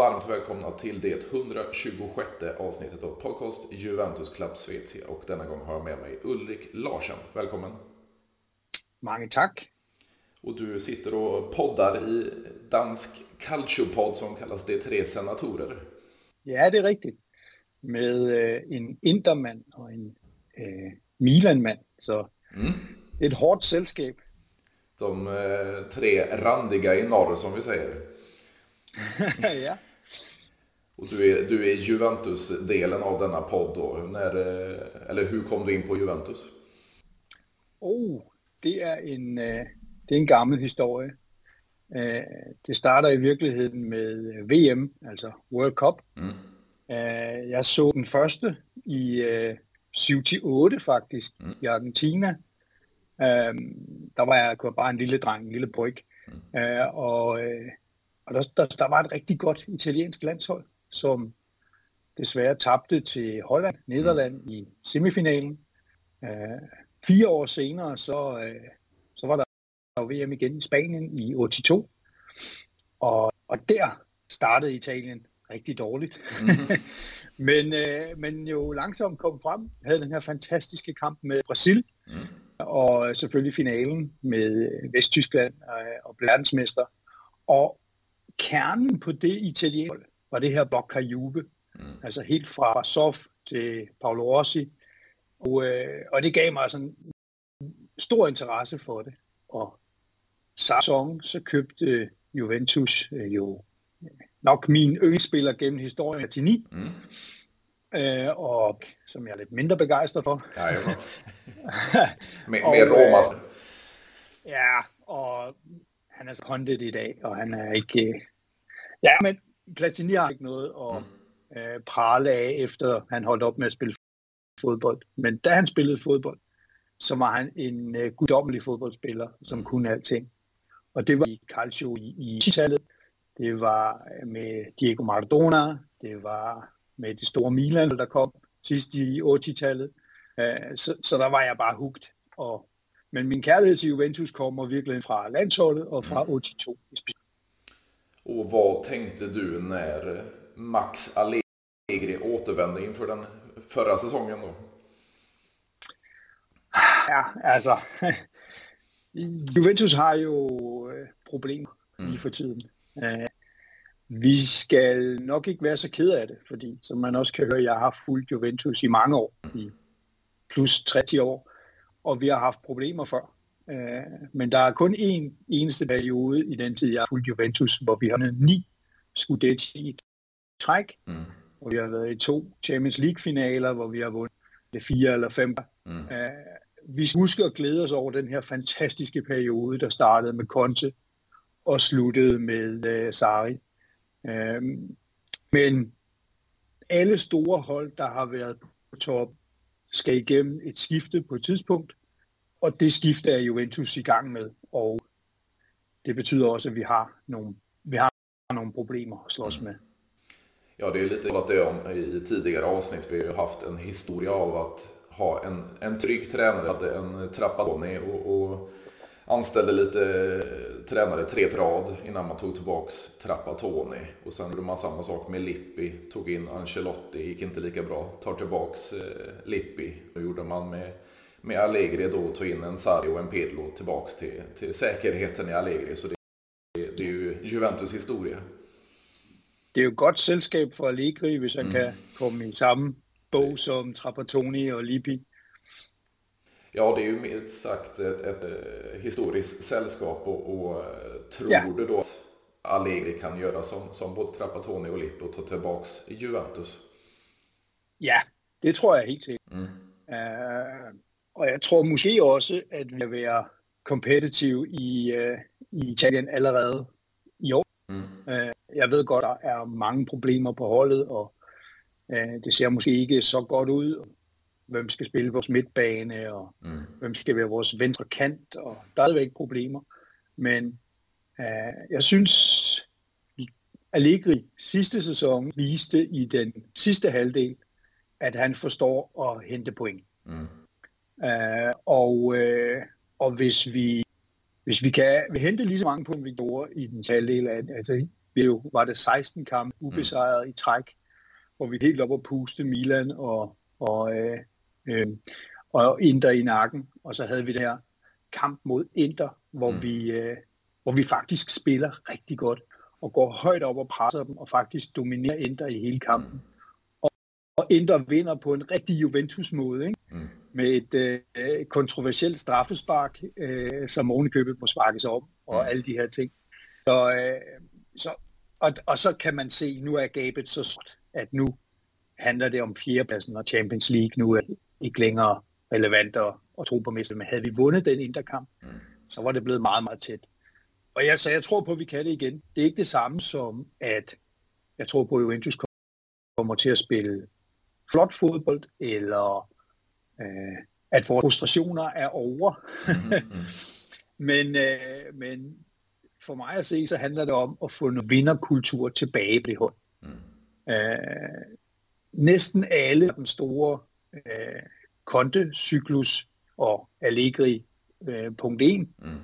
varmt välkomna till det 126 avsnittet av podcast Juventus Club Svezia. Och denna gång har jag med mig Ulrik Larsen. Välkommen! Mange tack! Och du sitter och poddar i dansk calciopodd som kallas De Tre Senatorer. Ja, det är riktigt. Med øh, en Interman och en øh, Milanman. Så mm. det är ett hårt sällskap. De eh, tre randiga i norr som vi säger. ja. Och du är, du är Juventus-delen av denna podd då. När, eh, eller hur kom du in på Juventus? Oh, det är en, øh, det är en gammal historia. Øh, det starter i virkeligheden med VM, altså World Cup. Mm. Jeg så den første i 7-8 faktisk, mm. i Argentina. Der var jeg bare en lille dreng, en lille bryg. Mm. Og og der, der, der var et rigtig godt italiensk landshold, som desværre tabte til Holland, Nederland i semifinalen. Uh, fire år senere, så, uh, så var der VM igen i Spanien i 82. Og, og der startede Italien rigtig dårligt. Mm-hmm. men, uh, men jo langsomt kom frem, havde den her fantastiske kamp med Brasil, mm. og selvfølgelig finalen med Vesttyskland uh, og verdensmester. Og, kernen på det italienske var det her Bocca Juve. Mm. Altså helt fra Sof til Paolo Rossi. Og, øh, og det gav mig sådan stor interesse for det. Og sæson så købte Juventus øh, jo nok min yndlingsspiller gennem historien til 9. Mm. Øh, og som jeg er lidt mindre begejstret for. Ja, jo. med, med Romas. Øh, ja, og han er så håndtet i dag, og han er ikke... Ja, men Platini har ikke noget at mm. øh, prale af, efter han holdt op med at spille fodbold. Men da han spillede fodbold, så var han en øh, guddommelig fodboldspiller, som mm. kunne alting. Og det var i Calcio i, i 10-tallet, det var med Diego Maradona, det var med det store Milan, der kom sidst i 80-tallet. Øh, så, så der var jeg bare hugt. Og men min kærlighed til Juventus kommer virkelig fra landsholdet og fra 82. Och vad tänkte du när Max Allegri återvände inför den förra säsongen då? Ja, altså, Juventus har jo øh, problemer mm. lige for tiden. Uh, vi skal nok ikke være så ked af det, fordi som man også kan høre, jeg har fulgt Juventus i mange år, i plus 30 år og vi har haft problemer før. Øh, men der er kun én eneste periode i den tid, jeg har fulgt Juventus, hvor vi har ni Scudetti i træk, mm. hvor vi har været i to Champions League-finaler, hvor vi har vundet det fire eller fem. Mm. Øh, vi husker at glæde os over den her fantastiske periode, der startede med Conte og sluttede med øh, Sarri. Øh, men alle store hold, der har været på top, skal igennem et skifte på et tidspunkt, og det skifte er Juventus i gang med, og det betyder også, at vi har nogle, vi har nogle problemer at slås mm. med. Ja, det är lite att det om i tidigare avsnitt. Vi har ju haft en historia av att ha en, en trygg tränare, hade en Trappatoni och, och anställde lite tränare tre rad innan man tog tillbaks Trappatoni. Och sen gjorde man samma sak med Lippi, tog in Ancelotti, gick inte lika bra, tar tillbaks eh, Lippi. Då gjorde man med med Allegri då tog in en Sarri och en Pirlo tillbaks till, till säkerheten i Allegri. Så det, det är ju Juventus historia. Det är ju gott sällskap för Allegri, hvis han mm. kan komma i samma bog som Trapattoni och Lippi. Ja, det är ju mer sagt ett, ett, ett eh, historiskt sällskap och, och eh, tror ja. du då att Allegri kan göra som, som både Trapattoni och Lippi och ta tillbaks Juventus? Ja, det tror jag helt sikkert. Mm. Uh, og jeg tror måske også, at vi vil være competitive i, uh, i Italien allerede i år. Mm. Uh, jeg ved godt, der er mange problemer på holdet, og uh, det ser måske ikke så godt ud. Hvem skal spille vores midtbane, og mm. hvem skal være vores venstre kant, og der er ikke problemer. Men uh, jeg synes, Allegri sidste sæson viste i den sidste halvdel, at han forstår at hente point. Mm. Uh, og, uh, og hvis vi hvis vi kan vi hente lige så mange point, vi gjorde i den halvdel af, altså vi jo, var det 16 kampe ubesejret mm. i træk, hvor vi helt op og puste Milan og, og, øh, øh, og Inter i nakken, og så havde vi det her kamp mod Inter, hvor, mm. vi, øh, hvor vi faktisk spiller rigtig godt, og går højt op og presser dem, og faktisk dominerer Inter i hele kampen. Mm. Og, og Inter vinder på en rigtig Juventus-måde, ikke? Med et øh, kontroversielt straffespark, øh, som ovenikøbet må sparkes op, og mm. alle de her ting. Så, øh, så, og, og så kan man se, nu er gabet så stort, at nu handler det om fjerdepladsen, og Champions League nu er ikke længere relevant at, at tro på mester. Men havde vi vundet den interkamp, mm. så var det blevet meget, meget tæt. Og jeg, så jeg tror på, at vi kan det igen. Det er ikke det samme som, at jeg tror på, at Juventus kommer til at spille flot fodbold, eller øh, at vores frustrationer er over. Mm-hmm. men, øh, men for mig at se, så handler det om at få en vinderkultur tilbage på det hold. Mm. Øh, næsten alle den store øh, Conte, Cyklus og Allegri øh, punkt 1 mm.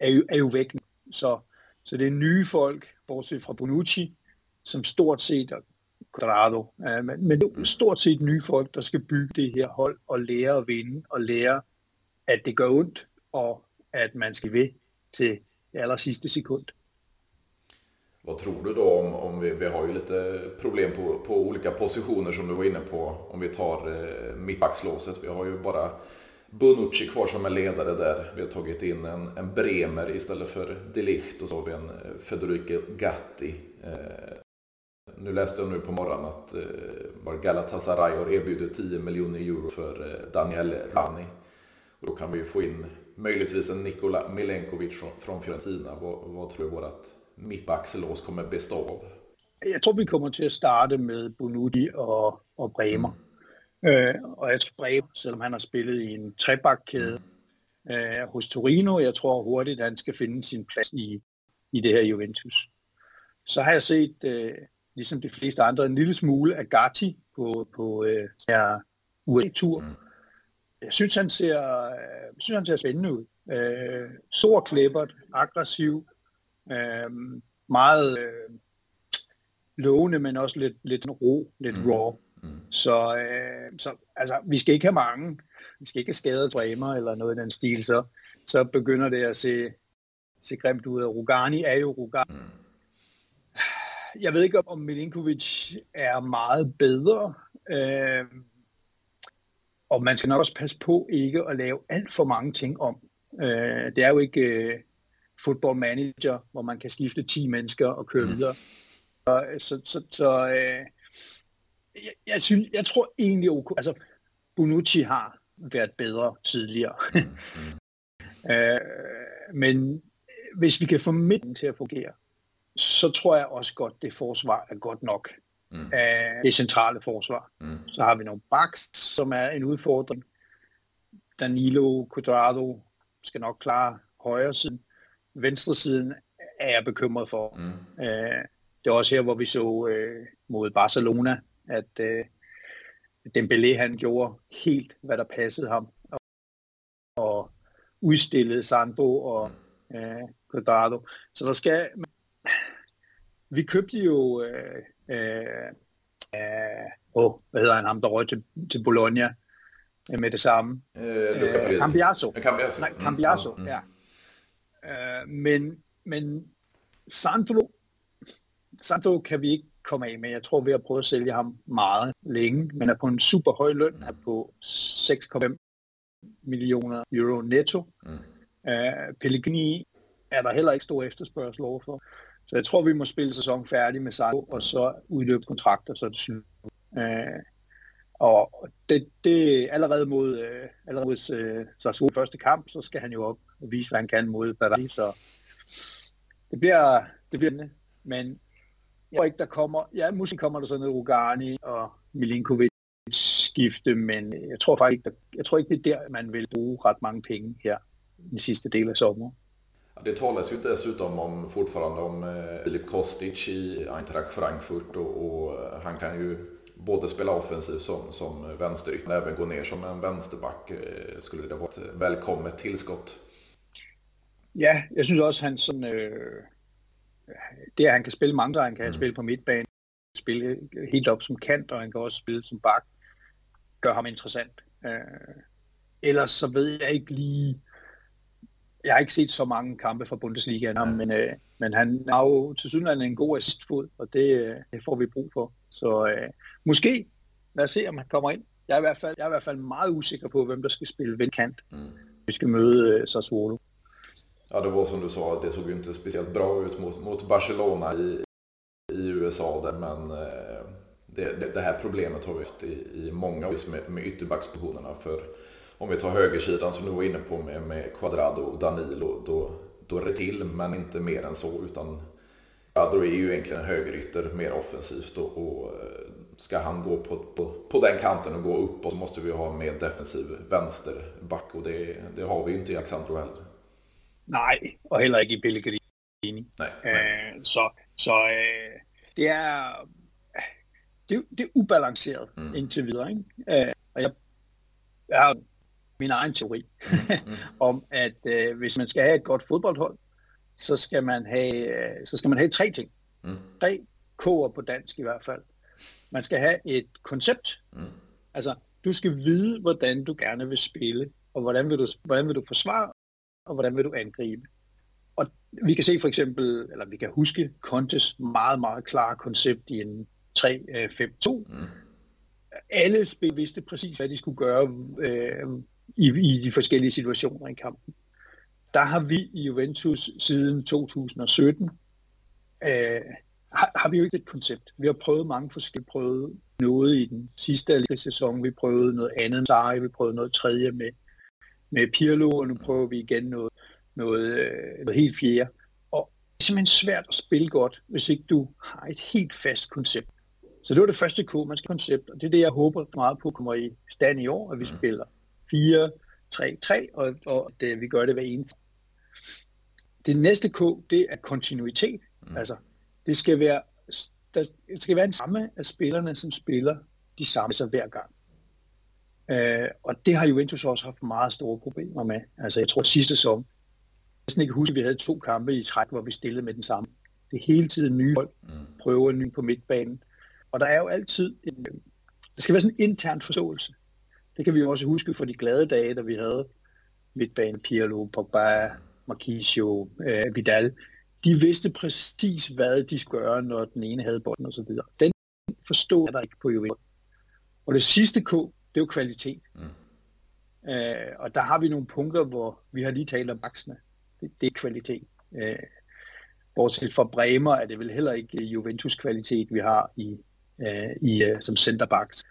er, jo, er jo væk. Så, så det er nye folk, bortset fra Bonucci, som stort set, øh, men, men mm. stort set nye folk, der skal bygge det her hold og lære at vinde og lære, at det gør ondt, og at man skal ved til det aller sidste sekund. Vad tror du då om, om vi, vi har ju lite problem på, på olika positioner som du var inne på. Om vi tar eh, mittbackslåset. Vi har ju bara Bonucci kvar som är ledare där. Vi har tagit in en, en Bremer istället för Delicht och så har vi en eh, Federico Gatti. Eh, nu läste jag nu på morgonen att eh, Galatasaray har erbjudit 10 miljoner euro för eh, Daniel Rani. Och då kan vi ju få in möjligtvis en Nikola Milenkovic från, från Fiorentina. Vad, vad tror du vårt mittbackslås kommer bestå av? Jeg tror, vi kommer til at starte med Bonucci og, og Bremer. Mm. Øh, og jeg tror, Bremer, selvom han har spillet i en trebakkæde øh, hos Torino, jeg tror hurtigt, at han skal finde sin plads i, i det her Juventus. Så har jeg set, øh, ligesom de fleste andre, en lille smule af Gatti på, på øh, her USA-tur. Mm. Jeg synes, han ser, jeg synes, han ser spændende ud. Øh, stor klippert, aggressiv, øh, meget øh, lovende, men også lidt, lidt ro, lidt mm. raw. Mm. Så, øh, så altså, vi skal ikke have mange. Vi skal ikke have skadet Bremer eller noget i den stil, så, så begynder det at se, se grimt ud. Og Rugani er jo Rugani. Mm. Jeg ved ikke, om Milinkovic er meget bedre. Øh, og man skal nok også passe på ikke at lave alt for mange ting om. Øh, det er jo ikke øh, football manager, hvor man kan skifte 10 mennesker og køre mm. videre. Så, så, så, så øh, jeg, jeg, synes, jeg tror egentlig, okay, altså Bonucci har været bedre tidligere. Mm. øh, men hvis vi kan få midten til at fungere, så tror jeg også godt, det forsvar er godt nok. Mm. Af det centrale forsvar. Mm. Så har vi nogle backs, som er en udfordring. Danilo Quadrado skal nok klare højre siden. Venstre siden er jeg bekymret for. Mm. Øh, det er også her, hvor vi så øh, mod Barcelona, at øh, Dembélé han gjorde helt, hvad der passede ham. Og, og udstillede Sandro og øh, Quadrado. Så der skal... Vi købte jo... Øh, øh, øh, oh, hvad hedder han, ham der røg til, til Bologna øh, med det samme. Øh, øh, Cambiaso. Cambiaso. Nej, Cambiaso, mm. ja. Øh, men, men Sandro, Sandro kan vi ikke komme af med. Jeg tror, vi har prøvet at sælge ham meget længe, men er på en super høj løn, er på 6,5 millioner euro netto. Mm. Uh, Pellegrini er der heller ikke stor efterspørgsel overfor. Så jeg tror, vi må spille sæson færdig med Sandro, og så udløbe kontrakter, så det slut. Uh, øh, og det, det allerede mod, øh, allerede mod uh, Sassuolo første kamp, så skal han jo op og vise, hvad han kan mod Paris. Så det bliver, det bliver men jeg tror ikke, der kommer, ja, måske kommer der sådan noget Rugani og Milinkovic skifte, men jeg tror faktisk ikke, der, jeg tror ikke, det er der, man vil bruge ret mange penge her i den sidste del af sommeren. Det talas ju dessutom om, fortfarande om eh, Filip Kostic i Eintracht Frankfurt och, och, eh, han kan ju både spela offensivt som, som vänsterytter men även gå ner som en vänsterback. Eh, skulle det vara ett välkommet tillskott? Ja, jeg synes også, han sådan, øh, det han kan spille mange, han kan mm. spille på midtbanen, spille helt op som kant, og han kan også spille som bak, gør ham interessant. Øh, ellers så ved jeg ikke lige, jeg har ikke set så mange kampe fra Bundesliga ja. men, øh, men han har jo til synligheden en god assistfod, og det, øh, det får vi brug for. Så øh, måske, lad os se, om han kommer ind. Jeg er, i hvert fald, jeg er i hvert fald meget usikker på, hvem der skal spille vendkant. Mm. Vi skal møde øh, Sassuolo. Ja, det var som du sa, det såg ju inte speciellt bra ut mot, mot Barcelona i, i USA där, men eh, det, det, det, här problemet har vi haft i, i många år med, med ytterbackspositionerna. För om vi tar högersidan som du var inne på med, med Quadrado och Danilo, då, då är det till, men inte mer än så. Utan Quadrado är ju egentligen en högerytter, mer offensivt. Och, och eh, ska han gå på, på, på, den kanten och gå upp och så måste vi ha mer defensiv vänsterback och det, det har vi ju inte i Alexandro heller. Nej, og heller ikke i Pellegrini. Nej, nej. Øh, så så øh, det er det, det er ubalanceret mm. indtil videre. Ikke? Øh, og jeg, jeg har min egen teori mm. Mm. om, at øh, hvis man skal have et godt fodboldhold, så skal man have, øh, så skal man have tre ting. Mm. Tre K'er på dansk i hvert fald. Man skal have et koncept. Mm. Altså, du skal vide, hvordan du gerne vil spille, og hvordan vil du, hvordan vil du forsvare, og hvordan vil du angribe. Og vi kan se for eksempel, eller vi kan huske Contes meget, meget klare koncept i en 3-5-2. Mm. Alle spil vidste præcis, hvad de skulle gøre øh, i, i de forskellige situationer i kampen. Der har vi i Juventus siden 2017 øh, har, har vi jo ikke et koncept. Vi har prøvet mange forskellige prøvet noget i den sidste sæson. Vi prøvede noget andet end Sarri, vi prøvede noget tredje med, med Pirlo, og nu prøver vi igen noget, noget, øh, noget helt fjerde. Og det er simpelthen svært at spille godt, hvis ikke du har et helt fast koncept. Så det var det første K, man skal koncept, og det er det, jeg håber meget på kommer i stand i år, at vi mm. spiller 4-3-3, og, og det, vi gør det hver eneste. Det næste K, det er kontinuitet. Mm. Altså, det skal være, der det skal være en samme af spillerne, som spiller de samme så hver gang. Øh, og det har Juventus også haft meget store problemer med. Altså, jeg tror, sidste sæson, jeg kan ikke huske, at vi havde to kampe i træk, hvor vi stillede med den samme. Det er hele tiden nye hold, mm. prøver ny på midtbanen. Og der er jo altid en, der skal være sådan en intern forståelse. Det kan vi jo også huske fra de glade dage, da vi havde midtbane, Pirlo, Pogba, Marquisio, øh, Vidal. De vidste præcis, hvad de skulle gøre, når den ene havde bolden osv. Den forstod der ikke på Juventus. Og det sidste K, det er jo kvalitet. Mm. Øh, og der har vi nogle punkter, hvor vi har lige talt om aksene. Det, det er kvalitet. Øh, bortset fra Bremer er det vel heller ikke Juventus kvalitet, vi har i øh, i, øh, som centerbacks.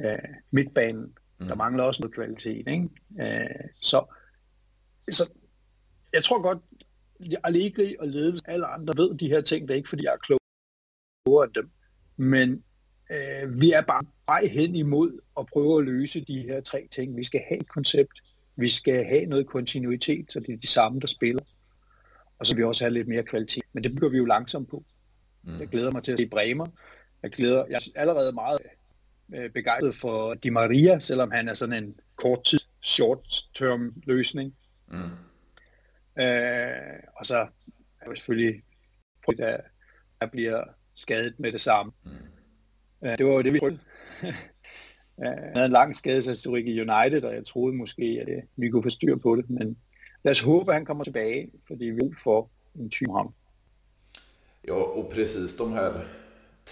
Øh, midtbanen, mm. der mangler også noget kvalitet. Ikke? Øh, så, så jeg tror godt, Allegri og ledelse, alle andre ved de her ting, det er ikke fordi jeg er klogere end dem, men øh, vi er bare vej hen imod at prøve at løse de her tre ting. Vi skal have et koncept, vi skal have noget kontinuitet, så det er de samme, der spiller, og så vil vi også have lidt mere kvalitet. Men det bygger vi jo langsomt på. Mm. Jeg glæder mig til at se Bremer, jeg glæder, jeg er allerede meget øh, begejstret for Di Maria, selvom han er sådan en kort tid, short-term løsning. Mm. Øh, og så er det selvfølgelig at jeg bliver skadet med det samme. Mm. Øh, det var jo det, vi prøvede. Han havde en lang skadeshistorik i United, og jeg troede måske, at det, vi kunne få styr på det, men lad os håbe, at han kommer tilbage, fordi vi får en type ham. Ja, och precis de här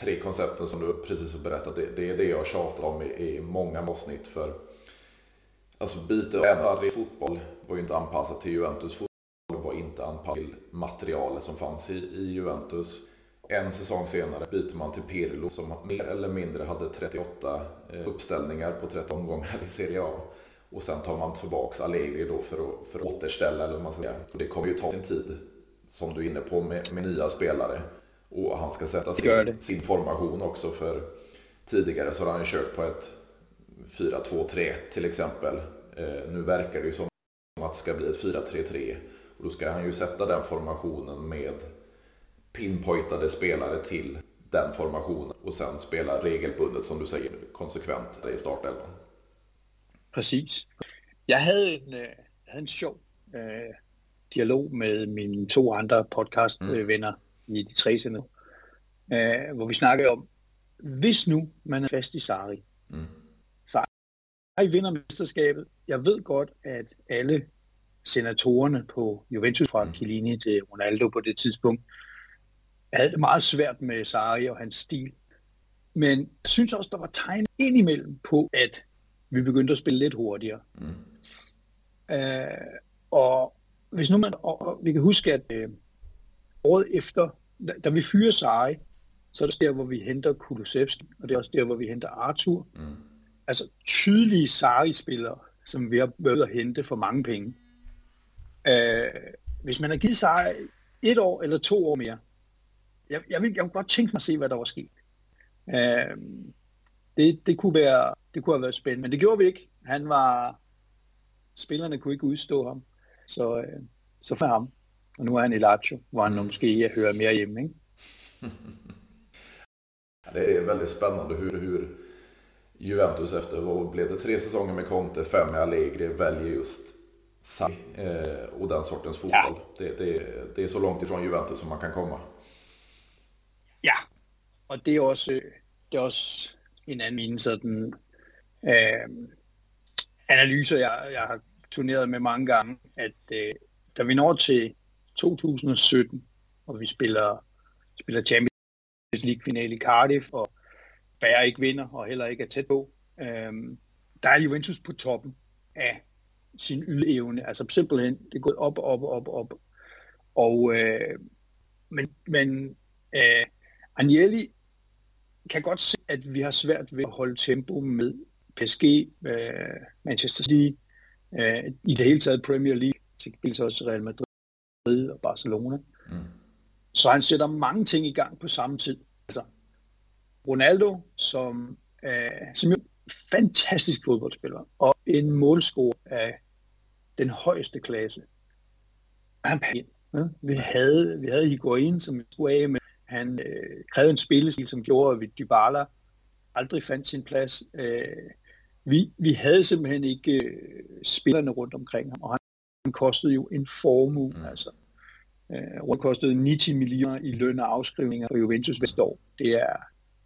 tre koncepten som du precis har berättat, det, det är det jag tjatat om i, i många avsnitt. För alltså byte av i fotboll var ju inte anpassat till Juventus. Fotboll var inte anpassat till materialet som fanns i, i Juventus. En säsong senare byter man till Pirlo som mer eller mindre hade 38 eh, uppställningar på 13 omgångar i Serie A. Och sen tar man tillbaks Allegri då för att, för att återställa, eller man ska säga. Och det kommer ju ta sin tid, som du är inne på, med, med nya spelare. Och han ska sätta sin, sin formation också för tidigare så har han ju kört på ett 4-2-3 till exempel. Eh, nu verkar det ju som att det ska bli ett 4-3-3 och då ska han ju sätta den formationen med pinpointade spelare till den formationen och sen spela regelbundet som du säger konsekvent i startelvan. Precis. Jag hade en, jag hade en sjov eh, dialog med mina två andra podcastvänner mm i de tre sender, øh, hvor vi snakkede om, hvis nu man er fast i Sari, mm. Sari vinder mesterskabet. Jeg ved godt, at alle senatorerne på Juventus fra mm. Chiellini til Ronaldo på det tidspunkt, havde det meget svært med Sari og hans stil. Men jeg synes også, der var tegn indimellem på, at vi begyndte at spille lidt hurtigere. Mm. Øh, og hvis nu man, og vi kan huske, at øh, året efter, da, vi fyrer Sari, så er det der, hvor vi henter Kulusevski, og det er også der, hvor vi henter Arthur. Mm. Altså tydelige Sari-spillere, som vi har været at hente for mange penge. Øh, hvis man har givet Sari et år eller to år mere, jeg, jeg, vil, jeg vil godt tænke mig at se, hvad der var sket. Øh, det, det, kunne være, det kunne have været spændende, men det gjorde vi ikke. Han var, spillerne kunne ikke udstå ham, så, øh, så for ham. Og nu er han i Lazio, hvor han måske hører mere hjemme. Ikke? det är väldigt spännande hur, hur Juventus efter, vad blev det, tre säsonger med Conte, fem med Allegri, väljer just Sarri eh, och den sortens fotboll. Ja. Det, det, det är så långt ifrån Juventus som man kan komma. Ja, og det er også, det er også en anden min sådan, øh, analyser, jeg, jeg har turneret med mange gange, at øh, da vi når til 2017, og vi spiller, spiller Champions League-finale i Cardiff, og Bayern ikke vinder, og heller ikke er tæt på, Øhm, der er Juventus på toppen af sin ydeevne. Altså simpelthen, det er gået op, op, op, op. Og, øh, men, men øh, Agnelli kan godt se, at vi har svært ved at holde tempo med PSG, øh, Manchester City, øh, i det hele taget Premier League, til dels også Real Madrid og Barcelona. Mm. Så han sætter mange ting i gang på samme tid. Altså, Ronaldo, som, øh, som er en fantastisk fodboldspiller, og en målscorer af den højeste klasse. Han ja? vi havde, vi havde Higuain, som vi skulle af med. Han øh, krævede en spillestil, som gjorde, at Dybala aldrig fandt sin plads. Øh, vi, vi havde simpelthen ikke øh, spillerne rundt omkring ham, og han kostede jo en formue. Mm. Altså. Øh, rundt kostede 90 millioner i løn og afskrivninger for Juventus hvert år. Det er,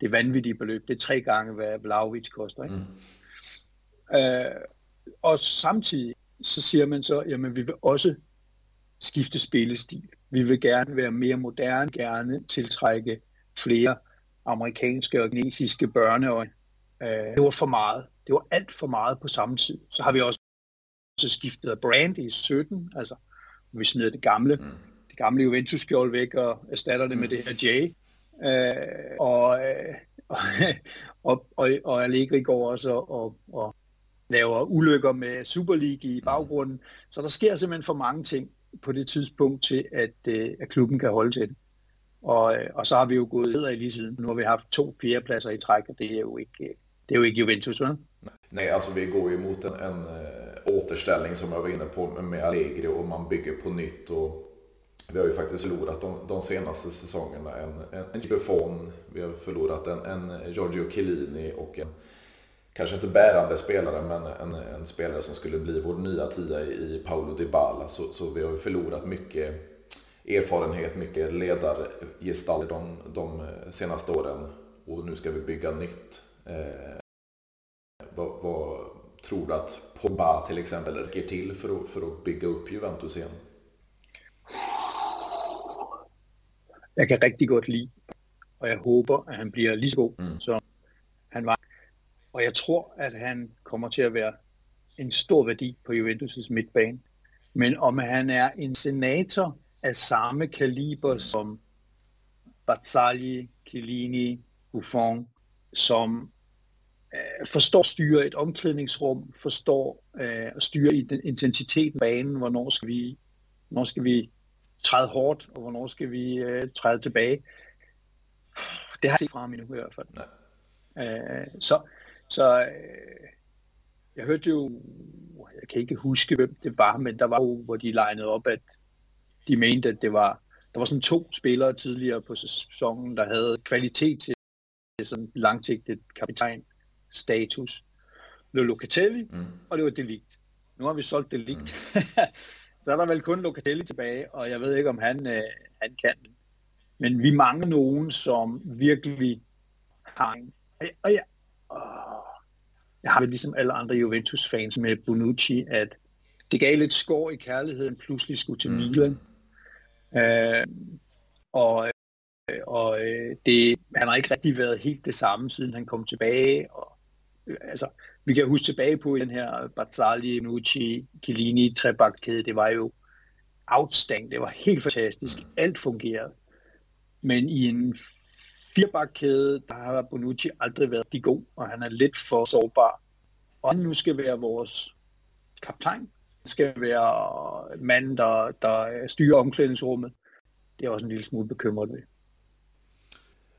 det vanvittigt beløb. Det er tre gange, hvad Vlaovic koster. Ikke? Mm. Øh, og samtidig så siger man så, jamen vi vil også skifte spillestil. Vi vil gerne være mere moderne, gerne tiltrække flere amerikanske og kinesiske børneøjne. Øh, det var for meget. Det var alt for meget på samme tid. Så har vi også skiftet brand i 17, altså vi smider det gamle, mm. det gamle Juventus-skjold væk og erstatter det med det her J. Øh, og, øh, og, og, og Allegri går også og, og, og laver ulykker med Super League i baggrunden. Så der sker simpelthen for mange ting på det tidspunkt til, at, øh, at klubben kan holde til det. Og, øh, og så har vi jo gået ned i lige siden. Nu har vi haft to fjerdepladser i træk, og det er jo ikke, det er jo ikke Juventus, vel? Nej, alltså vi går ju mot en, en eh, återställning som jag var inne på med Allegri och man bygger på nytt. Och vi har ju faktiskt förlorat de, de senaste säsongerna en, en, Buffon, vi har förlorat en, en Giorgio Chiellini och en, kanske inte bärande spelare, men en, en spelare som skulle bli vår nya tia i Paulo Dybala. Så, så vi har ju förlorat mycket erfarenhet, mycket ledargestalter de, de eh, senaste åren. Och nu ska vi bygga nytt. Eh, Vad, vad, tror du att Pogba till exempel räcker till för att, för att bygga upp Juventus igen? Jeg kan rigtig godt lide, og jeg håber, at han bliver lige så god, mm. som han var. Og jeg tror, at han kommer til at være en stor værdi på Juventus' midtbane. Men om han er en senator af samme kaliber mm. som Bazzagli, Chiellini, Buffon, som øh, forstår at styre et omklædningsrum, forstår øh, at styre intensiteten banen, hvornår skal vi, hvornår skal vi træde hårdt, og hvornår skal vi øh, træde tilbage. Det har jeg set fra ham endnu i hvert fald. Øh, så så øh, jeg hørte jo, jeg kan ikke huske, hvem det var, men der var jo, hvor de legnede op, at de mente, at det var, der var sådan to spillere tidligere på sæsonen, der havde kvalitet til sådan langsigtet kapitan status. Var Locatelli, mm. og det var Delict. Nu har vi solgt Delict. Mm. så er der vel kun Locatelli tilbage, og jeg ved ikke, om han, øh, han kan. Men vi mangler nogen, som virkelig har en... Og jeg, åh, jeg har det ligesom alle andre Juventus-fans med Bonucci, at det gav lidt skår i kærligheden, pludselig skulle til mm. Milan. Mm. Øh, og og øh, det, han har ikke rigtig været helt det samme, siden han kom tilbage. Og, øh, altså, vi kan huske tilbage på den her Bazzali, Nucci, Chiellini, trebakkæde, det var jo outstanding, det var helt fantastisk, alt fungerede. Men i en firebakkæde, der har Bonucci aldrig været de god, og han er lidt for sårbar. Og han nu skal være vores kaptajn, skal være manden, der, der styrer omklædningsrummet. Det er også en lille smule bekymret ved.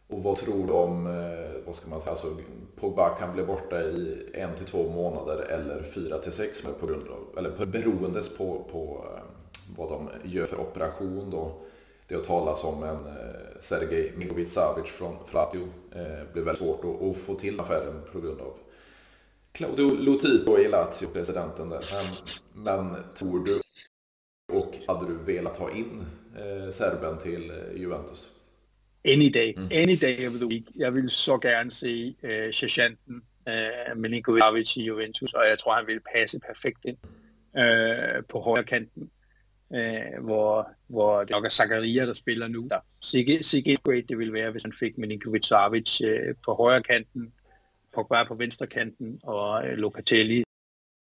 Och vad tror du om, eh, vad ska man säga, alltså Pogba kan bli borta i en till två månader eller fyra till sex på grund av, eller beroendes på, på eh, vad de gör för operation då. Det har talats om en eh, Sergej Milovic Savic från Fratio. Det blev väldigt svårt att, att få till affären på grund av Claudio Lotito i Lazio, presidenten där. Men, men tror du, och hade du velat ha in eh, serben till Juventus? Any day. Mm. Any day of the week. Jeg vil så gerne se uh, sergeanten uh, Milinkovic i Juventus, og jeg tror, han vil passe perfekt ind uh, på højre kanten, uh, hvor, hvor det nok er Zakaria, der spiller nu. Der. Sikke, sikke great det ville være, hvis han fik Milinkovic Savic uh, på højre kanten, Pogba på venstre kanten, og uh, Locatelli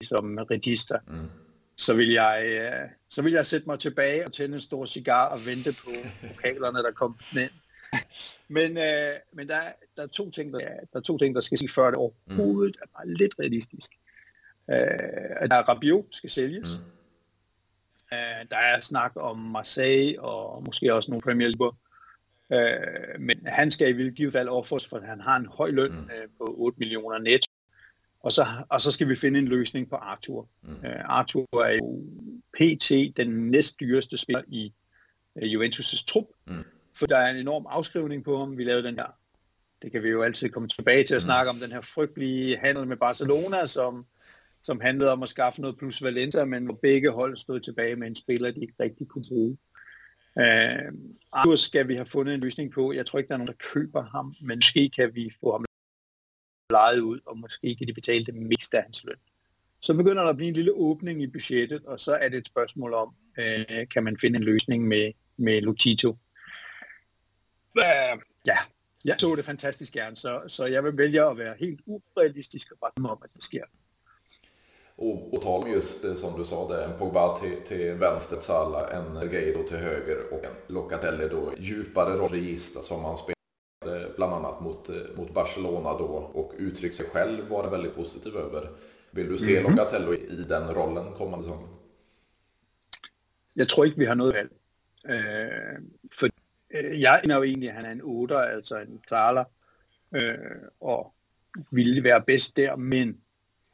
som register. Mm så vil jeg, øh, så vil jeg sætte mig tilbage og tænde en stor cigar og vente på pokalerne, der kommer ind men øh, men der, der, er to ting, der, der er to ting, der skal sige før det overhovedet mm. er bare lidt realistisk. Øh, der er Rabiot skal sælges. Mm. Øh, der er snak om Marseille og måske også nogle Premier League. Øh, men han skal i givet fald offers, for han har en høj løn mm. øh, på 8 millioner net. Og så, og så skal vi finde en løsning på Arthur. Mm. Øh, Arthur er jo PT den næstdyreste spiller i uh, Juventus' trup. Mm for der er en enorm afskrivning på ham. Vi lavede den her, det kan vi jo altid komme tilbage til at mm. snakke om, den her frygtelige handel med Barcelona, som, som handlede om at skaffe noget plus Valencia, men hvor begge hold stod tilbage med en spiller, de ikke rigtig kunne bruge. Uh, Arthur skal vi have fundet en løsning på. Jeg tror ikke, der er nogen, der køber ham, men måske kan vi få ham lejet ud, og måske kan de betale det mest af hans løn. Så begynder der at blive en lille åbning i budgettet, og så er det et spørgsmål om, uh, kan man finde en løsning med, med Lutito, Uh, ja, jeg så det fantastisk gerne, så, så jeg vil vælge at være helt urealistisk og bare om, at det sker. Och, och tal om just det som du sa, det, en Pogba till, till vänster, Salla, en Geido till höger och en Locatelli då djupare register som han spelade bland annat mot, mot Barcelona då och uttryckt sig själv var det väldigt positiv över. Vill du se mm -hmm. Locatelli i den rollen kommande säsong? Jeg tror ikke, vi har noget valg. Øh, for øh, jeg mener jo egentlig, at han er en 8, altså en klarer, øh, og ville være bedst der, men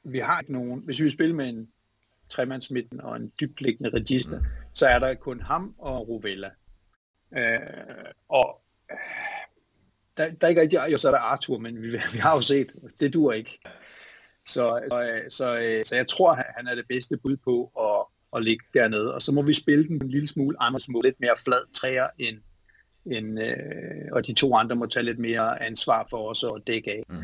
vi har ikke nogen, hvis vi spiller med en tremandsmidten og en dybtliggende register, mm. så er der kun ham og Rovella. Øh, og øh, der, der er ikke rigtig, jo så er der Arthur, men vi, vi har jo set, det dur ikke. Så, så, så, så jeg tror, han er det bedste bud på at, at ligge dernede, og så må vi spille den en lille smule anderledes, lidt mere flad træer end en, øh, og de to andre må tage lidt mere ansvar for os og dække af. Mm.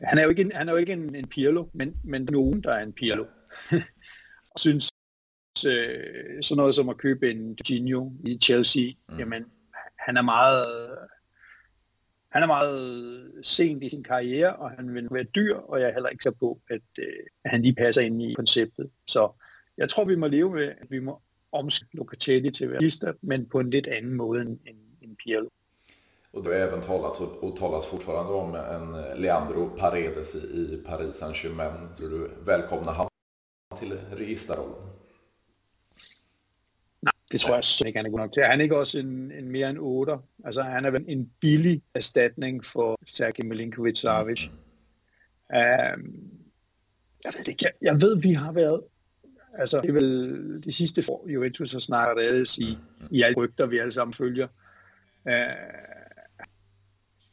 Han er jo ikke en, han er jo ikke en, en Pirlo, men, men nogen, der er en Pirlo. synes øh, sådan noget som at købe en Gino i Chelsea, mm. jamen han er meget han er meget sent i sin karriere, og han vil være dyr, og jeg er heller ikke så på, at, øh, at han lige passer ind i konceptet. Så jeg tror, vi må leve med, at vi må omskrive Locatelli til være men på en lidt anden måde end, end in Pirlo. Och det har även talats och talas fortfarande om en Leandro Paredes i Paris Saint-Germain. Så du välkomnar han till registerrollen? Nej, det tror jeg slet ikke, han er god nok til. Han er ikke også en, en mere end 8. Altså, han er en billig erstatning for Sergej Milinkovic-Savic. Mm. Um, jeg ved ikke, jeg, jeg ved, vi har været Altså, det er vel de sidste år, Juventus har snakket ellers i, mm. i alle rygter, vi alle sammen følger. Øh,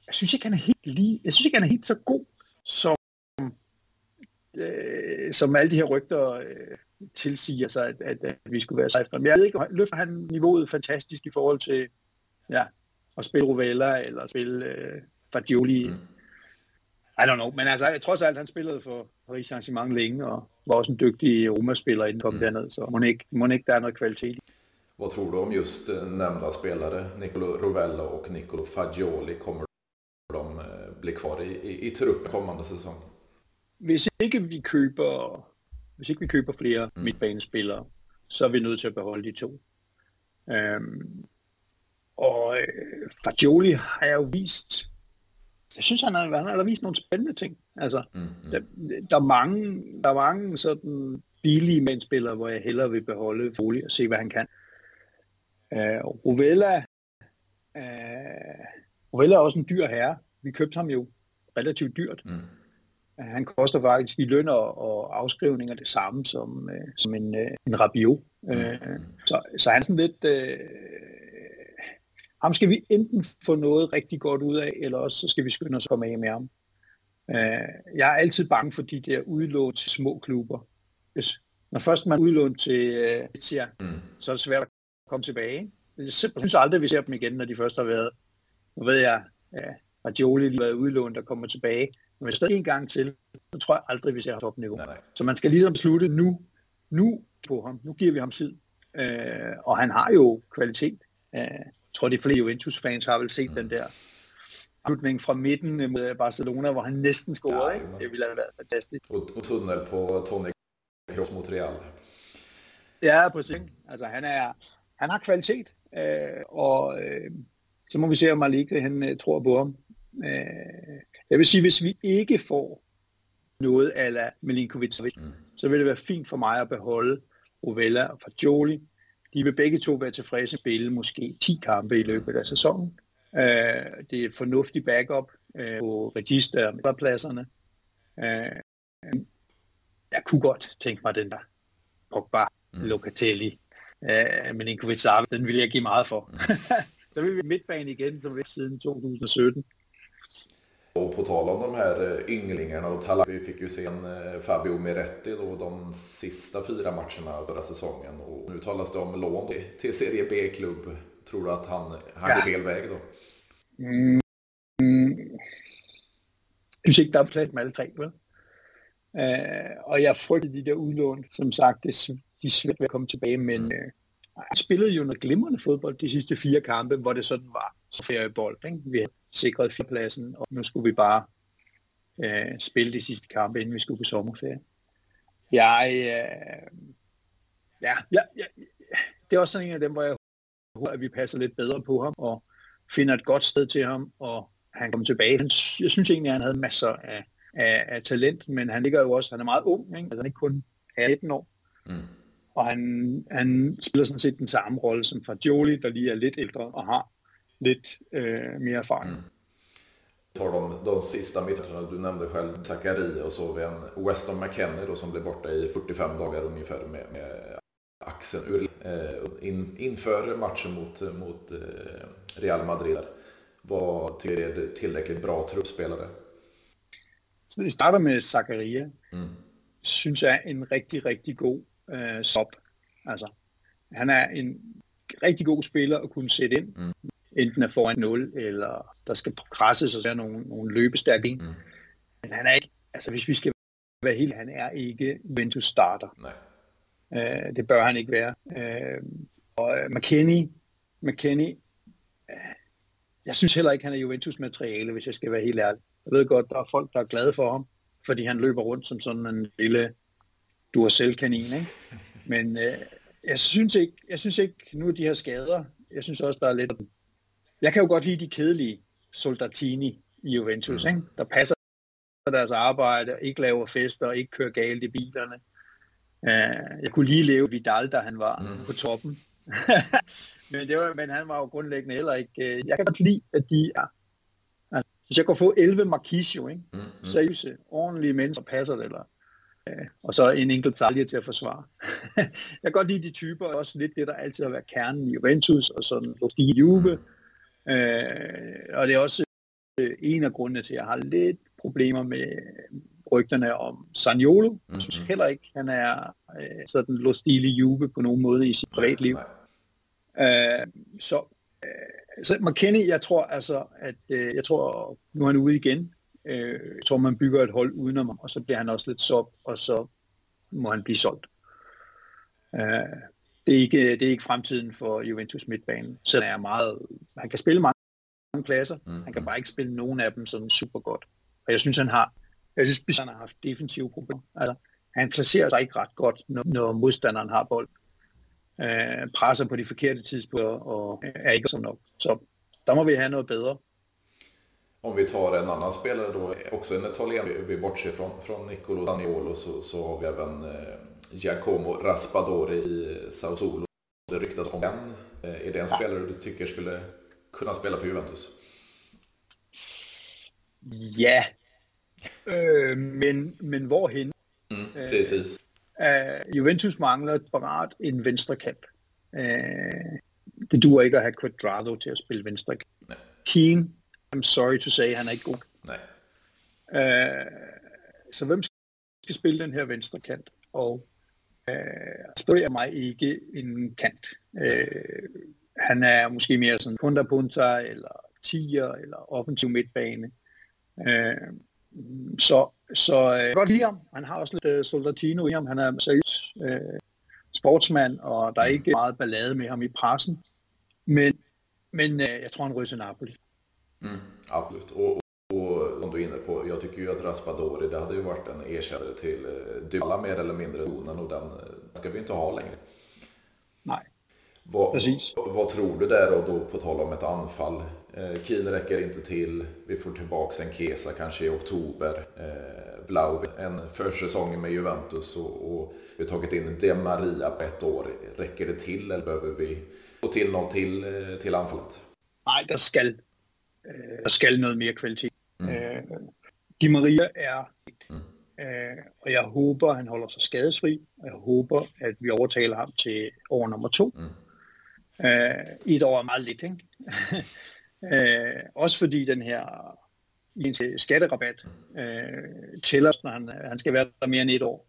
jeg synes ikke, han er helt lige, jeg synes ikke, han er helt så god, som, øh, som alle de her rygter øh, tilsiger sig, at, at, at vi skulle være sig efter. Men jeg ved ikke, løfter han niveauet fantastisk i forhold til ja, at spille Rovella eller spille øh, Fagioli. Mm. I don't know, men altså, trods alt, han spillede for Paris Saint-Germain længe, og var også en dygtig Roma-spiller inden kom mm. derned, så må ikke, må ikke der er noget kvalitet. Vad tror du om just eh, nämnda spelare, Nicolo Rovella och Nicolo Fagioli? Kommer de eh, bli kvar i, i, i truppen kommande säsong? Hvis ikke vi køber, hvis ikke vi køber flere mm. midtbanespillere, så er vi nødt til at beholde de to. Um, og øh, Fagioli har jeg jo vist, jeg synes, han har, han har vist nogle spændende ting. Altså, mm, mm. Der, der, er mange, der er mange sådan billige mandspillere, hvor jeg hellere vil beholde Foli og se, hvad han kan. Uh, Rovella, uh, Rovella er også en dyr herre. Vi købte ham jo relativt dyrt. Mm. Uh, han koster faktisk i løn og, og afskrivninger det samme som, uh, som en, uh, en Rabiot. Uh, mm. så, så han er sådan lidt... Uh, ham skal vi enten få noget rigtig godt ud af, eller også så skal vi skynde os at komme af med ham. Uh, jeg er altid bange for de der udlån til små klubber. Hvis, når først man udlånt til uh, mm. så er det svært at komme tilbage. Jeg synes aldrig, vi ser dem igen, når de først har været, nu ved jeg, ja, at Jolie lige været udlånt og kommer tilbage. Men hvis der er en gang til, så tror jeg aldrig, vi ser topniveau. Nej, nej. Så man skal ligesom slutte nu, nu på ham. Nu giver vi ham tid. Uh, og han har jo kvalitet. Uh, jeg tror, de flere Juventus-fans har vel set mm. den der slutning fra midten med Barcelona, hvor han næsten scorede. Ja, ikke? Det ville have været fantastisk. Og, og tunnel på Tony Kroos mod Real. Ja, præcis. Altså, han, er, han har kvalitet, øh, og øh, så må vi se, om Malik han øh, tror på ham. Øh, jeg vil sige, hvis vi ikke får noget af Milinkovic, mm. så vil det være fint for mig at beholde Rovella og Fagioli, de vil begge to være tilfredse at spille måske 10 kampe i løbet af sæsonen. Uh, det er et fornuftigt backup uh, på register med pladserne. Uh, jeg kunne godt tænke mig den der Pogba, mm. Locatelli, uh, men Inkovic den vil jeg give meget for. Mm. Så vil vi midtbane igen, som vi siden 2017. Och på tal om de här eh, ynglingarna och talang, vi fick ju se en eh, Fabio Miretti då de sista fyra matcherna förra säsongen och nu talas det om lån till Serie B-klubb. Tror du att han, han ja. går fel väg då? Mm. Jeg synes ikke, der er plads med alle tre, vel? Uh, og jeg frygter de der udlån, som sagt, det, de er svært ved at komme tilbage, men øh, han spillede jo noget glimrende fodbold de sidste fire kampe, hvor det sådan var feriebold. Ikke? Vi havde sikret fjerdepladsen, og nu skulle vi bare øh, spille de sidste kampe, inden vi skulle på sommerferie. Jeg, øh, ja, ja, ja, det er også sådan en af dem, hvor jeg håber, at vi passer lidt bedre på ham, og finder et godt sted til ham, og han kommer tilbage. Han, jeg synes egentlig, at han havde masser af, af, af talent, men han ligger jo også, han er meget ung, ikke? altså han er ikke kun 18 år. Mm. Og han, han spiller sådan set den samme rolle som Fagioli, der lige er lidt ældre og har lidt øh, mere erfaring. Mm. tar de, de sista mittfältarna, du nämnde själv Zakaria och så en Weston McKennie då som blev borta i 45 dagar ungefär med, med axeln ur, eh, in, inför matchen mot, mot eh, Real Madrid. Vad tycker du är tillräckligt bra truppspelare? Så vi starter med Zakaria. Mm. Synes jeg er en rigtig, rigtig god øh, stop. Altså, han er en rigtig god spiller at kunne sætte ind. Mm enten er foran 0, eller der skal presses og så er nogle, nogle løbestærke Mm. Men han er ikke, altså hvis vi skal være helt, han er ikke Juventus starter. Nej. Uh, det bør han ikke være. Uh, og uh, McKenny, McKenny, uh, jeg synes heller ikke, han er Juventus materiale, hvis jeg skal være helt ærlig. Jeg ved godt, der er folk, der er glade for ham, fordi han løber rundt som sådan en lille Duracell-kanin, ikke? Men uh, jeg synes ikke, jeg synes ikke, nu er de her skader, jeg synes også, der er lidt jeg kan jo godt lide de kedelige soldatini i Juventus, mm. ikke? der passer deres arbejde, ikke laver fester, ikke kører galt i bilerne. Uh, jeg kunne lige leve Vidal, da han var mm. på toppen. men, det var, men han var jo grundlæggende heller ikke... Uh, jeg kan godt lide, at de er... Altså, hvis jeg kan få 11 Marquisio, ikke? Mm. Mm. seriøse, ordentlige mennesker, passer det, eller og så en enkelt talje til at forsvare. jeg kan godt lide de typer, også lidt det, der altid har været kernen i Juventus, og sådan Rostigi Juve, Øh, og det er også øh, en af grundene til, at jeg har lidt problemer med rygterne om Saniolo. Mm-hmm. Jeg synes heller ikke, han er øh, sådan lustile juve på nogen måde i sit privatliv. Øh, så øh, så McKinney, jeg tror altså, at øh, jeg tror, nu er han ude igen. Øh, jeg tror, man bygger et hold udenom ham, og så bliver han også lidt sop, og så må han blive solgt. Øh, det, er ikke, det er ikke fremtiden for Juventus midtbane. Så er meget, han kan spille mange pladser, mm-hmm. han kan bare ikke spille nogen af dem sådan super godt. Og jeg synes, han har, jeg synes, han har haft defensive problemer. Altså, han placerer sig ikke ret godt, når, når modstanderen har bold. Øh, presser på de forkerte tidspunkter og er ikke så nok. Så der må vi have noget bedre. Om vi tar en annan spelare då, också en italien, vi bortser från, från Nicolo Zaniolo så, så har vi även eh, Giacomo Raspadori i Sassuolo. Det ryktas om en. Eh, är det en spelare du tycker skulle kunna spela för Juventus? Ja, øh, men, men hvorhen? Mm, precis. Uh, Juventus mangler parat en venstre kant. Uh, det duer ikke at have Quadrado til at spille venstre kant. Keane, I'm sorry to say, han er ikke god. Nej. Uh, så hvem skal spille den her venstre kant? Og uh, spørger mig ikke en kant. Uh, han er måske mere sådan punta, eller tiger, eller offensiv midtbane. Uh, så, så øh, godt lide ham. Han har også lidt øh, soldatino i ham. Han er seriøs øh, sportsmand, og der er ikke meget ballade med ham i pressen. Men, men øh, jeg tror, han ryger til Napoli. Mm, absolut. Och, och som du är inne på, jag tycker ju att Raspadori, det hade ju varit en ersättare till eh, Dybala mer eller mindre donen och den ska vi inte ha längre. Nej, vad, precis. Vad, tror du där och då på tal om ett anfall? Eh, Kiel räcker inte till. Vi får tillbaka en Kesa kanske i oktober. Eh, Blau, en försäsong med Juventus och, och vi har tagit in De Maria på ett år. Räcker det till eller behöver vi få till något till, eh, till anfallet? Nej, der skal, øh, der skal noget mere kvalitet. Mm. Øh, Di Maria er mm. øh, og jeg håber, han holder sig skadesfri, og jeg håber, at vi overtaler ham til år nummer to. Mm. Øh, et år er meget lidt, ikke? Øh, også fordi den her skatterabat øh, tæller, når han, han skal være der mere end et år,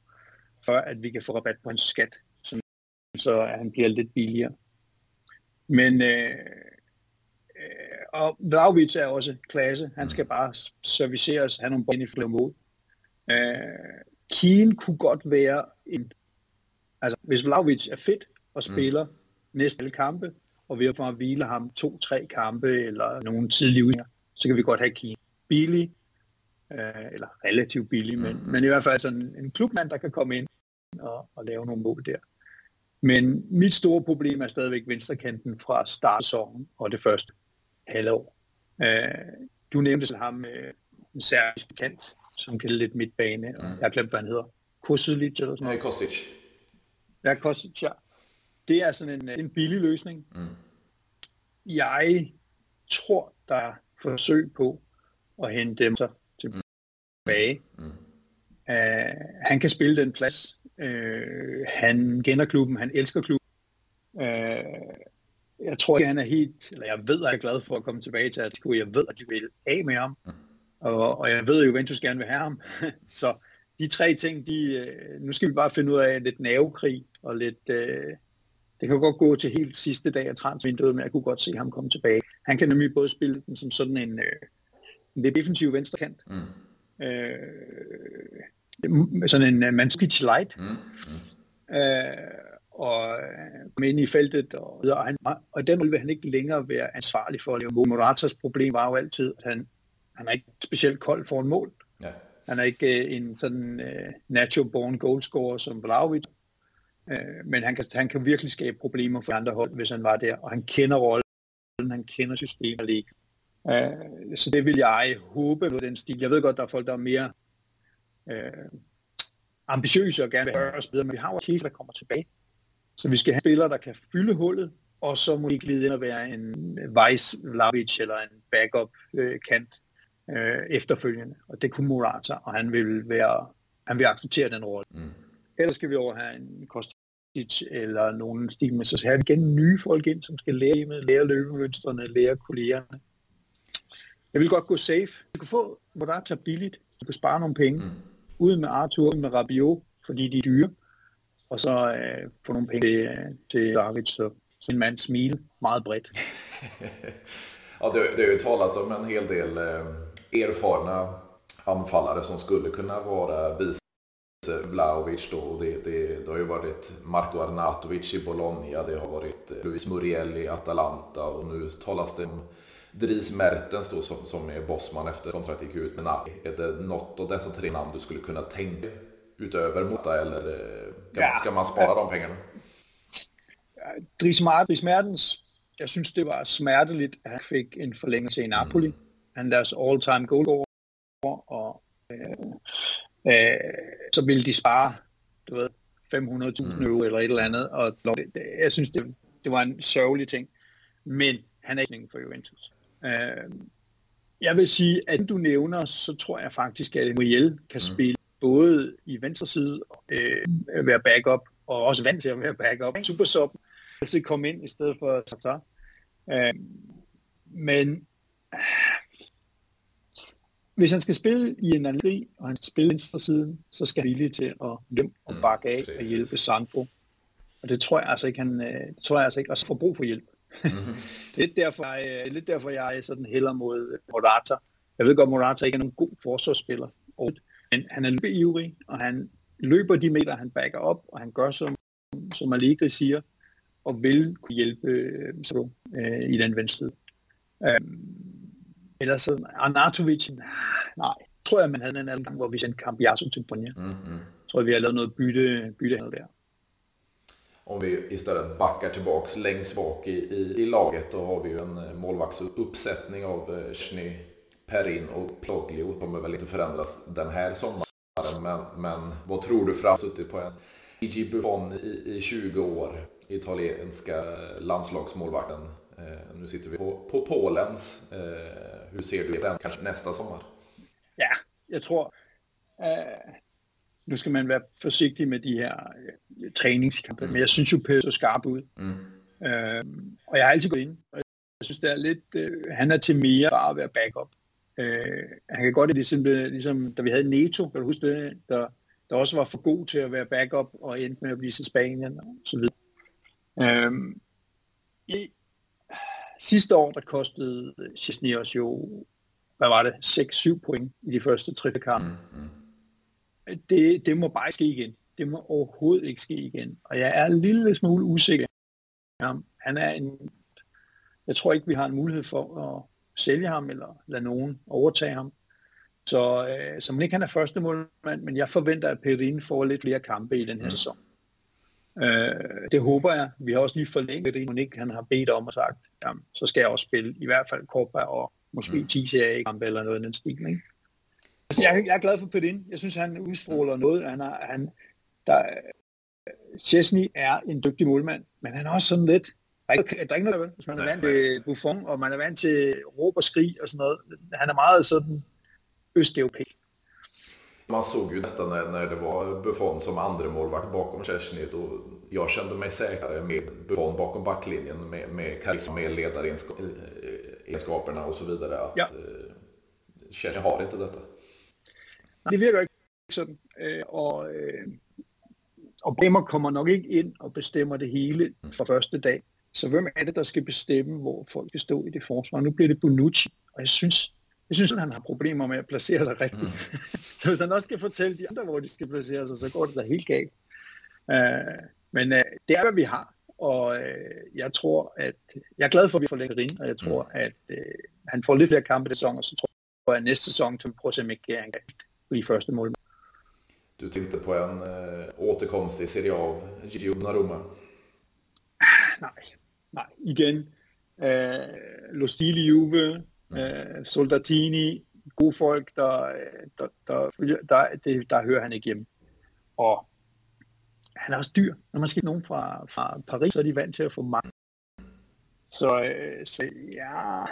for at vi kan få rabat på hans skat, så, så han bliver lidt billigere. Men øh, og Vlaovic er også klasse. Han skal bare serviceres, have nogle benefit mål. Øh, Keen kunne godt være en... Altså, hvis Vlaovic er fedt og spiller mm. næste alle kampe, og ved at hvile ham to-tre kampe eller nogle tidlige udganger, så kan vi godt have Kine. Billig, øh, eller relativt billig, men, mm. men i hvert fald sådan en klubmand, der kan komme ind og, og lave nogle mål der. Men mit store problem er stadigvæk venstrekanten fra startsæsonen og det første halvår. Øh, du nævnte selv ham, øh, en særlig kant, som kan lidt midtbane, mm. jeg har glemt, hvad han hedder. Kosilic eller sådan noget. Ja, Kostic. Ja, Kostic, ja. Det er sådan en, en billig løsning. Mm. Jeg tror, der er forsøg på at hente dem sig tilbage. Mm. Uh, han kan spille den plads. Uh, han kender klubben, han elsker klubben. Uh, jeg tror ikke, han er helt, eller jeg ved, at jeg er glad for at komme tilbage til Atletico. Jeg ved, at de vil af med ham. Mm. Og, og jeg ved, at Juventus gerne vil have ham. så de tre ting, de, nu skal vi bare finde ud af lidt nervekrig og lidt, det kan godt gå til helt sidste dag af transvinduet, men jeg kunne godt se ham komme tilbage. Han kan nemlig både spille den som sådan en, øh, en lidt defensiv venstrekant, mm. øh, sådan en uh, Mandzukic light, mm. Mm. Øh, og øh, komme ind i feltet, og, og, han, og den vil han ikke længere være ansvarlig for at lave mål. Problem var jo altid, at han, han er ikke specielt kold for en mål. Ja. Han er ikke uh, en sådan uh, natural born goalscorer som Vlaovic, Øh, men han kan, han kan virkelig skabe problemer for andre hold, hvis han var der, og han kender rollen, han kender systemet lige. Øh, så det vil jeg håbe på den stil. Jeg ved godt, der er folk, der er mere øh, ambitiøse og gerne vil høre os bedre, men vi har jo en der kommer tilbage. Så vi skal have spillere, der kan fylde hullet, og så må de glide ind og være en Weiss Lavic eller en backup øh, kant øh, efterfølgende. Og det kunne Morata, og han vil være han vil acceptere den rolle. Mm. Ellers skal vi over have en Kostic eller nogen stil med, så skal vi igen nye folk ind, som skal lære med, lære løbemønstrene, lære kollegerne. Jeg vil godt gå safe. Du kan få Morata billigt, du kan spare nogle penge, mm. uden med Arthur, med Rabiot, fordi de er dyre, og så øh, få nogle penge til, øh, til David, så, en mand smil meget bredt. ja, det, det har ju om en hel del øh, eh, erfarna anfallare som skulle kunna vara vice Vlaovic då. Och det, det, det har ju varit Marco Arnatovic i Bologna, det har varit Luis Muriel i Atalanta och nu talas det om Dries Mertens då som, som är bossman efter kontraktet gick ut med Napoli. Är det något av dessa tre namn du skulle kunna tänka utöver Mota eller ska, ja. ska man spara de pengarna? Dries, Dries Mertens, jeg synes det var smerteligt, at han fik en forlængelse i Napoli. Mm. Han deres all-time goal og øh, øh, så ville de spare, du ved, 500.000 mm. euro eller et eller andet, og det, det, jeg synes, det, det var en sørgelig ting. Men han er ikke for Juventus. Øh, jeg vil sige, at du nævner, så tror jeg faktisk, at Muriel kan mm. spille både i venstre side, øh, være backup, og også vant til at være backup. Super sub, altså komme ind i stedet for Sata. Øh, men hvis han skal spille i en anden og han skal spille venstre siden, så skal han villige til at løbe og mm, bakke af og hjælpe Sandro. Og det tror jeg altså ikke, han, øh, det tror jeg altså ikke, også får brug for hjælp. Mm-hmm. det er derfor, jeg, lidt derfor, jeg er sådan heller mod Morata. Jeg ved godt, Morata ikke er nogen god forsvarsspiller, men han er løbeivrig, og han løber de meter, han backer op, og han gør, som, som Allegri siger, og vil kunne hjælpe øh, øh, i den venstre. Um, Ellers så Arnautovic, nej, tror jeg, man havde en anden gang, hvor vi sendte Cambiasso til Bonja. Mm-hmm. Tror jeg, vi har lavet noget bytte, bytte der. Om vi istället backar tillbaks längst bak i, i, i laget då har vi ju en eh, målvaktsuppsättning av eh, Schnee, Perin och Ploglio. kommer väl inte förändras den här sommaren men, men vad tror du fram suttit på en Gigi Buffon i, i 20 år, italienska landslagsmålvakten. Eh, nu sitter vi på, på Polens. Eh, hur ser du den kanske nästa sommar? Ja, jeg tror, uh, nu skal man være forsigtig med de her uh, træningskampe, mm. men jeg synes jo, Pøs så skarp ud. Mm. Uh, og jeg har altid gået ind, og jeg synes, det er lidt, uh, han er til mere bare at være backup. Uh, han kan godt det simpelthen, ligesom da vi havde Neto, kan du huske det, der, der også var for god til at være backup og endte med at blive til Spanien og så videre. Uh, i, Sidste år, der kostede Chesney os jo, hvad var det, 6-7 point i de første tre kampe. Mm, mm. Det, det må bare ske igen. Det må overhovedet ikke ske igen. Og jeg er en lille smule usikker. Ja, han er en, jeg tror ikke, vi har en mulighed for at sælge ham, eller lade nogen overtage ham. Så, øh, man ikke han er første målmand, men jeg forventer, at Perin får lidt flere kampe i den her mm. sæson. Øh, det håber jeg. Vi har også lige forlænget det, ikke han har bedt om og sagt, jamen, så skal jeg også spille i hvert fald Copa og måske mm. 10 kampe eller noget af den stil. Ikke? Jeg, jeg er glad for Pedin. Jeg synes, han udstråler noget. Han er, han, der, Chesney er en dygtig målmand, men han er også sådan lidt, der er ikke, der er ikke noget, hvis man er vant til Buffon, og man er vant til råb og skrig og sådan noget. Han er meget sådan østeuropæisk. Man såg ju detta när, när det var Buffon som andra målvakt bakom Chesney. Då jag kände mig säkrare med Buffon bakom backlinjen med, med karisma, med ledaregenskaperna och så vidare. Att ja. Chesney har inte detta. Det virker ikke sådan, og, og Bremer kommer nok ikke ind og bestemmer det hele fra første dag. Så hvem er det, der skal bestemme, hvor folk skal stå i det forsvar? Nu bliver det Bonucci, og jeg synes, jeg synes, at han har problemer med at placere sig rigtigt. Mm. så hvis han også skal fortælle de andre, hvor de skal placere sig, så går det da helt galt. Uh, men uh, det er, hvad vi har. Og uh, jeg tror, at jeg er glad for, at vi får Lækkerin, og jeg tror, mm. at uh, han får lidt flere kampe i sæson, og så tror jeg, at næste sæson til prøve at se, om ikke han kan blive første mål. Du tänkte på en uh, återkomst i Serie A Gigi Donnarumma? Nej, nej. Igen. Uh, Lo Stili Juve, øh, Soldatini, gode folk, der, der, der, der, det, der hører han ikke hjemme. Og han er også dyr. Når man skal nogen fra, fra Paris, så er de vant til at få mange. Så, øh, så ja,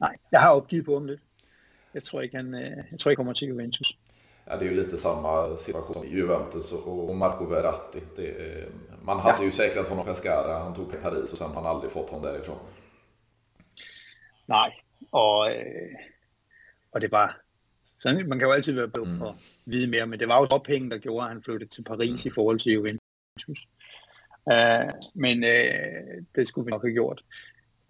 nej, jeg har opgivet på ham lidt. Jeg tror ikke, han, øh, jeg tror ikke, kommer til Juventus. Ja, det är ju lite samma situation i Juventus och Marco Verratti. Det, man hade ja. ju säkrat honom Pescara, han tog Paris och sen har han aldrig fått honom därifrån. Nej, og, øh, og det var, så man kan jo altid være bedre mm. at vide mere, men det var jo ophængen, der gjorde, at han flyttede til Paris mm. i forhold til Juventus. Uh, men uh, det skulle vi nok have gjort.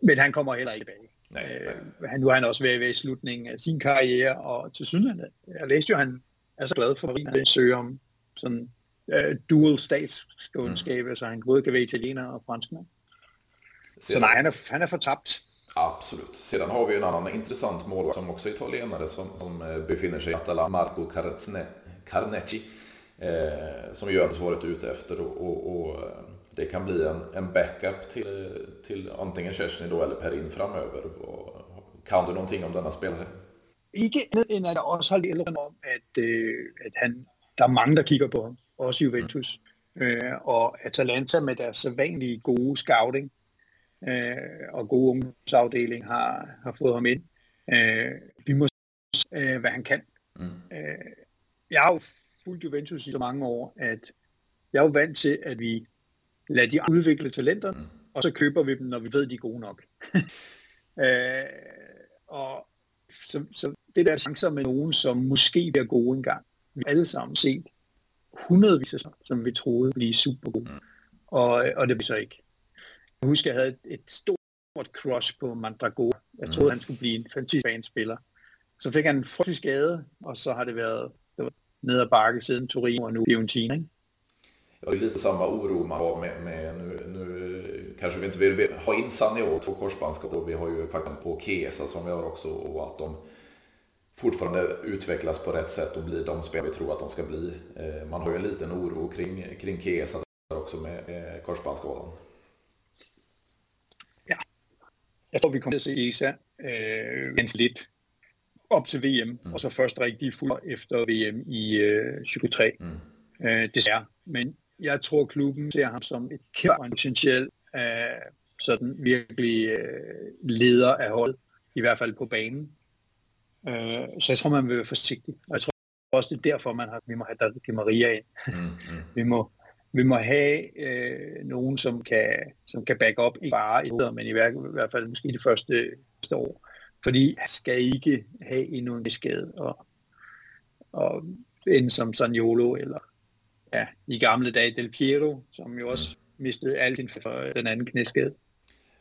Men han kommer heller ikke tilbage. Nej, nej. Uh, nu er han også ved, ved i slutningen af sin karriere, og til synligheden, jeg læste jo, han er så glad for, at han søger om sådan uh, dual statsskånskab, mm. så han både kan være italiener og franskmand. Så nej, han er, han er fortabt. Absolut. Sedan har vi en annan intressant målvakt som också är italienare som, som eh, befinner sig i Atalanta, Marco Carnecci. Eh, som har varit ute efter och, och, och, eh, det kan bli en, en backup till, till antingen Kerstin då eller Perin framöver. Kan du någonting om denna spelare? Ikke andet end at der også har lidt om, at, øh, at han, der er mange, der kigger på ham. Også Juventus. Mm. Øh, og Atalanta med deres sædvanlige gode scouting øh, og gode ungdomsafdeling har, har fået ham ind. Øh, vi må se, øh, hvad han kan. Mm. Øh, jeg har jo fulgt Juventus i så mange år, at jeg er jo vant til, at vi lader de udvikle talenter, mm. og så køber vi dem, når vi ved, de er gode nok. øh, og så, så det der chancer med nogen, som måske bliver gode engang. Vi har alle sammen set hundredvis af som vi troede blive super gode. Mm. Og, og det bliver så ikke. Jeg husker, jeg havde et, et stort crush på Mandragora. Jeg troede, mm. han skulle blive en fantastisk spiller. Så fik han en frygtelig skade, og så har det været, det var ned ad bakke siden Torino och nu Fiorentina. Ikke? Det var ju lite samma oro man har med, med nu kanske vi inte vill ha in Sanio två korsbandsskador. Vi har ju faktiskt på Kesa som vi har också och att de fortfarande utvecklas på rätt sätt och blir de spelare vi tror att de ska bli. Eh, man har ju en liten oro kring, kring Kesa också med eh, korsbandsskadan. Ja, jag tror vi kommer att se Isa øh, ganske lidt op til VM, mm. og så først rigtig fuld efter VM i øh, 23. Mm. Øh, desværre. Men jeg tror, klubben ser ham som et kæmpe potentiel øh, sådan virkelig øh, leder af hold, i hvert fald på banen. Øh, så jeg tror, man vil være forsigtig. Og jeg tror også, det er derfor, man har, vi må have David Maria ind. Mm, mm. vi, må, vi må have øh, nogen, som kan, som kan back up, ikke bare i men i hvert, i hvert fald måske det første, første år. Fordi jeg skal ikke have endnu en skade og, og ende som Sanjolo eller ja, i gamle dage Del Piero, som jo også mistede alt inför den anden knæskade.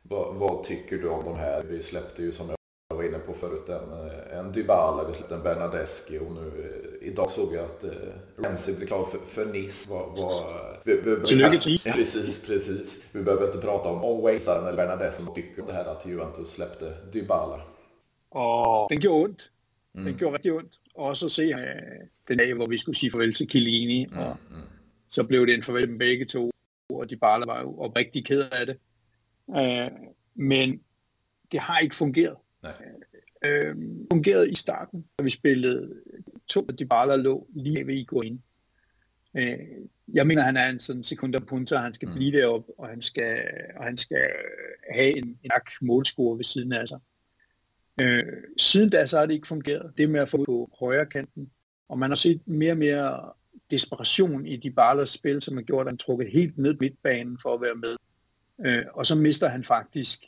Vad, vad tycker du om de här? Vi släppte ju som jag var inne på förut en, en Dybala, vi släppte en Bernadeschi och nu idag såg jag att eh, Ramsey blir klar för, för Nice. Vad, vad, vi, vi, vi, precis, precis. Vi behöver inte prata om Owensaren eller Bernadeschi. Vad tycker om det här att Juventus släppte Dybala? Og den gjorde ondt. Mm. Den gjorde rigtig ondt. Og så se uh, den dag, hvor vi skulle sige farvel til Chiellini, mm. og mm. så blev det en farvel med begge to, og de bare var jo oprigtig ked af det. Uh, men det har ikke fungeret. Nej. Uh, fungerede i starten, da vi spillede to de bare lå lige ved i gå ind. Uh, jeg mener, han er en sådan sekunder punter, han skal mm. blive deroppe, og han skal, og han skal have en, en målscore ved siden af sig. Øh, siden da så har det ikke fungeret. Det med at få på højre kanten. Og man har set mere og mere desperation i de Barlers spil, som har gjort, at han trukket helt ned midtbanen for at være med. Øh, og så mister han faktisk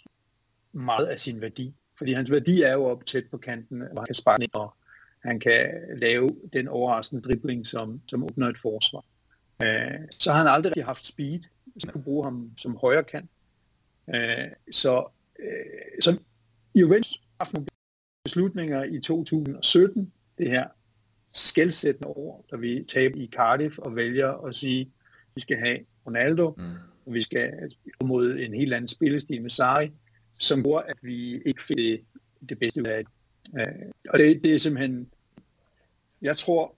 meget af sin værdi. Fordi hans værdi er jo op tæt på kanten, hvor han kan sparke og han kan lave den overraskende dribling, som, som åbner et forsvar. Øh, så har han aldrig haft speed, så kunne bruge ham som højre kant. Øh, så, øh, så Juventus haft nogle beslutninger i 2017, det her skældsættende år, da vi taber i Cardiff og vælger at sige, at vi skal have Ronaldo, mm. og vi skal mod en helt anden spillestil med Sarri, som gjorde, at vi ikke fik det, det bedste ud af det. Uh, og det, det er simpelthen, jeg tror,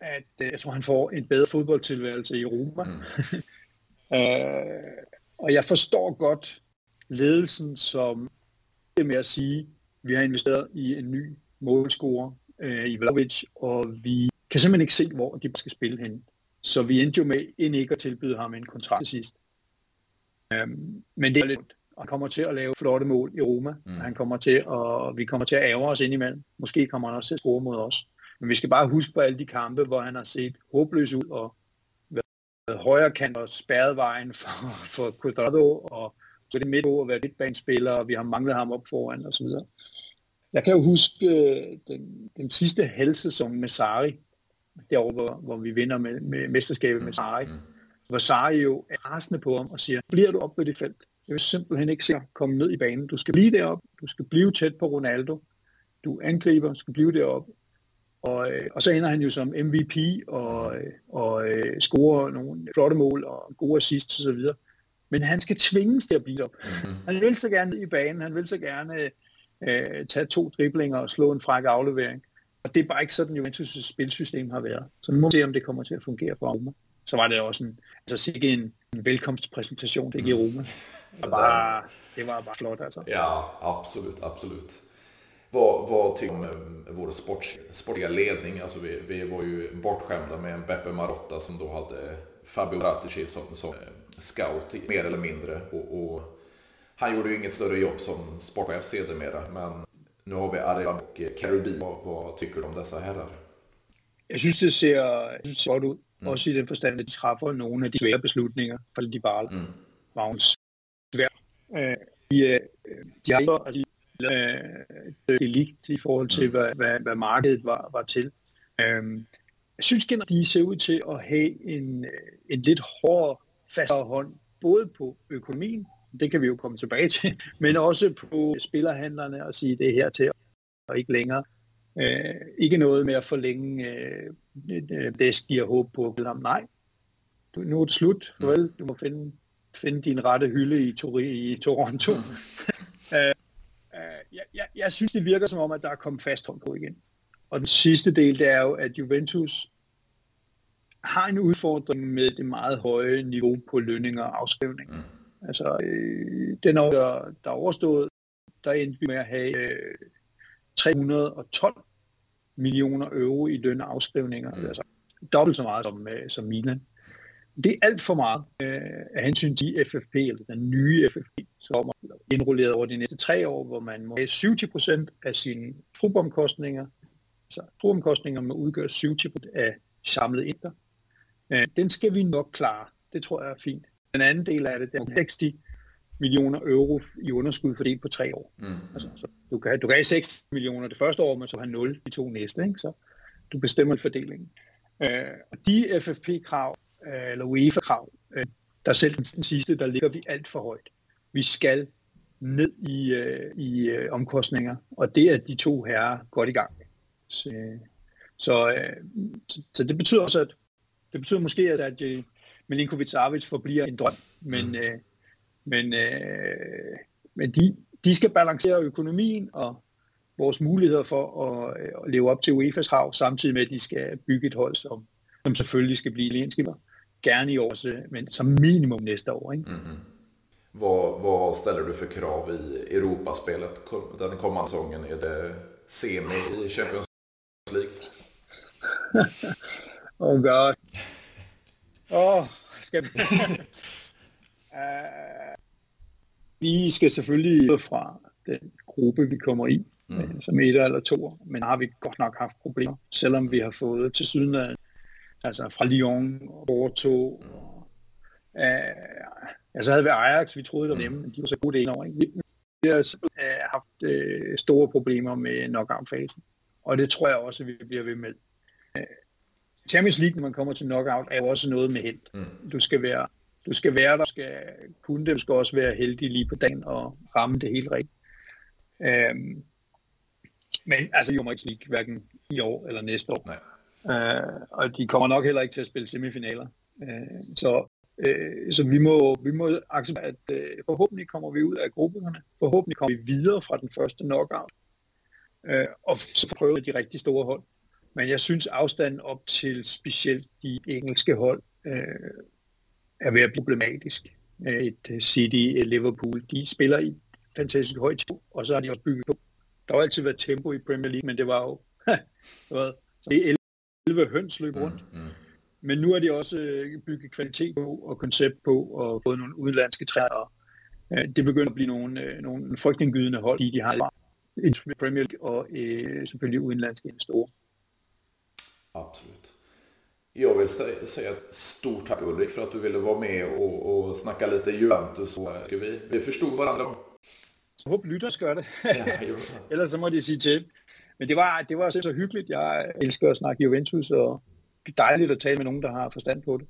at uh, jeg tror, han får en bedre fodboldtilværelse i Europa. Mm. uh, og jeg forstår godt ledelsen, som det med at sige, vi har investeret i en ny målscorer øh, i Vlaovic, og vi kan simpelthen ikke se, hvor de skal spille hen. Så vi endte jo med end ikke at tilbyde ham en kontrakt til sidst. Øhm, men det er lidt, han kommer til at lave flotte mål i Roma. Mm. Han kommer til at, vi kommer til at ære os indimellem. Måske kommer han også til at score mod os. Men vi skal bare huske på alle de kampe, hvor han har set håbløs ud og været højre kant og spærret vejen for, for Quadrado og så det midt at være midtbanespiller, og vi har manglet ham op foran osv. Jeg kan jo huske øh, den, den sidste halvsæson med Sari, derovre, hvor, hvor vi vinder med, med mesterskabet med Sari. Mm. Vasario er rasende på ham og siger, bliver du op på det felt? Jeg vil simpelthen ikke se komme ned i banen. Du skal blive deroppe. Du skal blive tæt på Ronaldo. Du angriber, skal blive deroppe. Og, øh, og så ender han jo som MVP og, øh, og øh, scorer nogle flotte mål og gode assists osv. Men han skal tvinges til at blive op. Mm-hmm. Han vil så gerne ned i banen. Han vil så gerne øh, tage to driblinger og slå en fræk aflevering. Og det er bare ikke sådan, Juventus' spilsystem har været. Så nu må vi se, om det kommer til at fungere for Roma. Så var det også en, altså sikkert en, en velkomstpræsentation, det i Roma. Det var, bare, det var bare flot altså. Ja, absolut, absolut. Vad, vad tycker du om vår sport, sportiga ledning? Alltså vi, vi var ju bortskämda med en Beppe Marotta som då hade Fabio Rattici som, som scout mer eller mindre. Och, och, han gjorde ju inget större jobb som sportchef sedermera. Men nu har vi Arian och Karubi. Vad, vad tycker du om dessa herrar? Jeg synes, det ser, jeg synes, det ser godt ud. Mm. Også i den forstand, at de træffer nogle af de svære beslutninger for de bare mm. var en svær. Øh, de, de har altså, øh, delikt i forhold til, mm. hvad, hvad, hvad markedet var, var til. Øh, jeg synes generelt, de ser ud til at have en, en lidt hårdere, fastere hånd, både på økonomien, det kan vi jo komme tilbage til, men også på spillerhandlerne og sige, det er her til og ikke længere. Øh, ikke noget med at forlænge øh, det, giver håb på ham. Nej, du, nu er det slut. Mm. Vel, du må finde, finde din rette hylde i, Tori, i Toronto. Mm. øh, øh, jeg, jeg, jeg synes, det virker som om, at der er kommet fast på igen. Og den sidste del, det er jo, at Juventus har en udfordring med det meget høje niveau på lønninger og afskrivning. Mm. Altså, øh, den år, der, der er overstået, der endte vi med at have øh, 312 millioner euro i løn og afskrivninger. Mm. Altså dobbelt så meget som, øh, som Milan. Det er alt for meget øh, af hensyn til FFP, eller den nye FFP, som er indrulleret over de næste tre år, hvor man må have 70% af sine trupomkostninger. Så trupomkostninger må udgøre 70% af samlet indre. Øh, den skal vi nok klare. Det tror jeg er fint. Den anden del af det, det er 60 millioner euro i underskud fordelt på tre år. Mm. Altså, så du, kan, du kan have 6 millioner det første år, men så have 0 de to næste. Ikke? Så du bestemmer fordelingen. Øh, og de FFP-krav, øh, eller UEFA-krav, øh, der selv den sidste, der ligger vi alt for højt. Vi skal ned i, øh, i øh, omkostninger, og det er de to herrer godt i gang med. Så, så, øh, så, så det betyder også, at det betyder måske, at, at Milinkovic Savic forbliver en drøm, men, mm. øh, men, øh, men de, de skal balancere økonomien og vores muligheder for at, øh, at leve op til UEFA's krav, samtidig med, at de skal bygge et hold, som, som selvfølgelig skal blive lenskipper. Gerne i år, men som minimum næste år. Ikke? Mm-hmm. Vad, vad ställer du för krav i Europaspelet den kommande säsongen? Är det semi i Champions League? oh god. Åh, oh, skal vi... uh, vi skal selvfølgelig fra den gruppe, vi kommer i, mm. Øh, som et eller to, men har vi godt nok haft problemer, selvom vi har fået til syden af, altså fra Lyon Porto. Mm. Og, uh, altså havde vi Ajax, vi troede, det var nemme, men de var så gode det over. Ikke? Vi, har uh, haft uh, store problemer med knockout-fasen, og det tror jeg også, vi bliver ved med. Champions League, når man kommer til knockout, er jo også noget med held. Mm. Du skal være du skal være der, du skal kunne det, du skal også være heldig lige på dagen og ramme det helt rigtigt. Øhm, men altså, jo må ikke League, hverken i år eller næste år. Nej. Øh, og de kommer nok heller ikke til at spille semifinaler. Øh, så øh, så vi må, vi må acceptere, at øh, forhåbentlig kommer vi ud af grupperne. Forhåbentlig kommer vi videre fra den første knockout. Øh, og så prøver de rigtig store hold. Men jeg synes afstanden op til specielt de engelske hold øh, er ved at problematisk. Et øh, City, et Liverpool, de spiller i fantastisk højt tempo, og så har de også bygget på. Der har altid været tempo i Premier League, men det var jo det er 11 høns løb rundt. Mm, mm. Men nu har de også øh, bygget kvalitet på og koncept på og fået nogle udenlandske træer. Øh, det begynder at blive nogle, nogle frygtindgydende hold, de har i Premier League og øh, selvfølgelig udenlandske investorer. Absolut. Jag vill säga ett stort tack Ulrik för att du ville vara med och, och snacka lite Juventus. Vi, vi förstod varandra. Jeg håber, lytter gør det. ja, Ellers så må de sige til. Men det var, det var så hyggeligt. Jeg elsker at snakke Juventus, og det er dejligt at tale med nogen, der har forstand på det.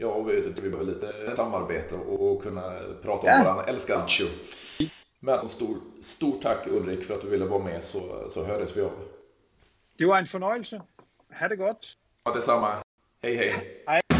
Ja, och vi, vi behöver lite samarbete och, och kunna prata om ja. våran älskade Ancho. Men stor, stort tack Ulrik för att du ville vara med så, så hördes vi av. Det var en fornøjelse. Ha det godt. Ja, detsamma. Hej hej. Hej.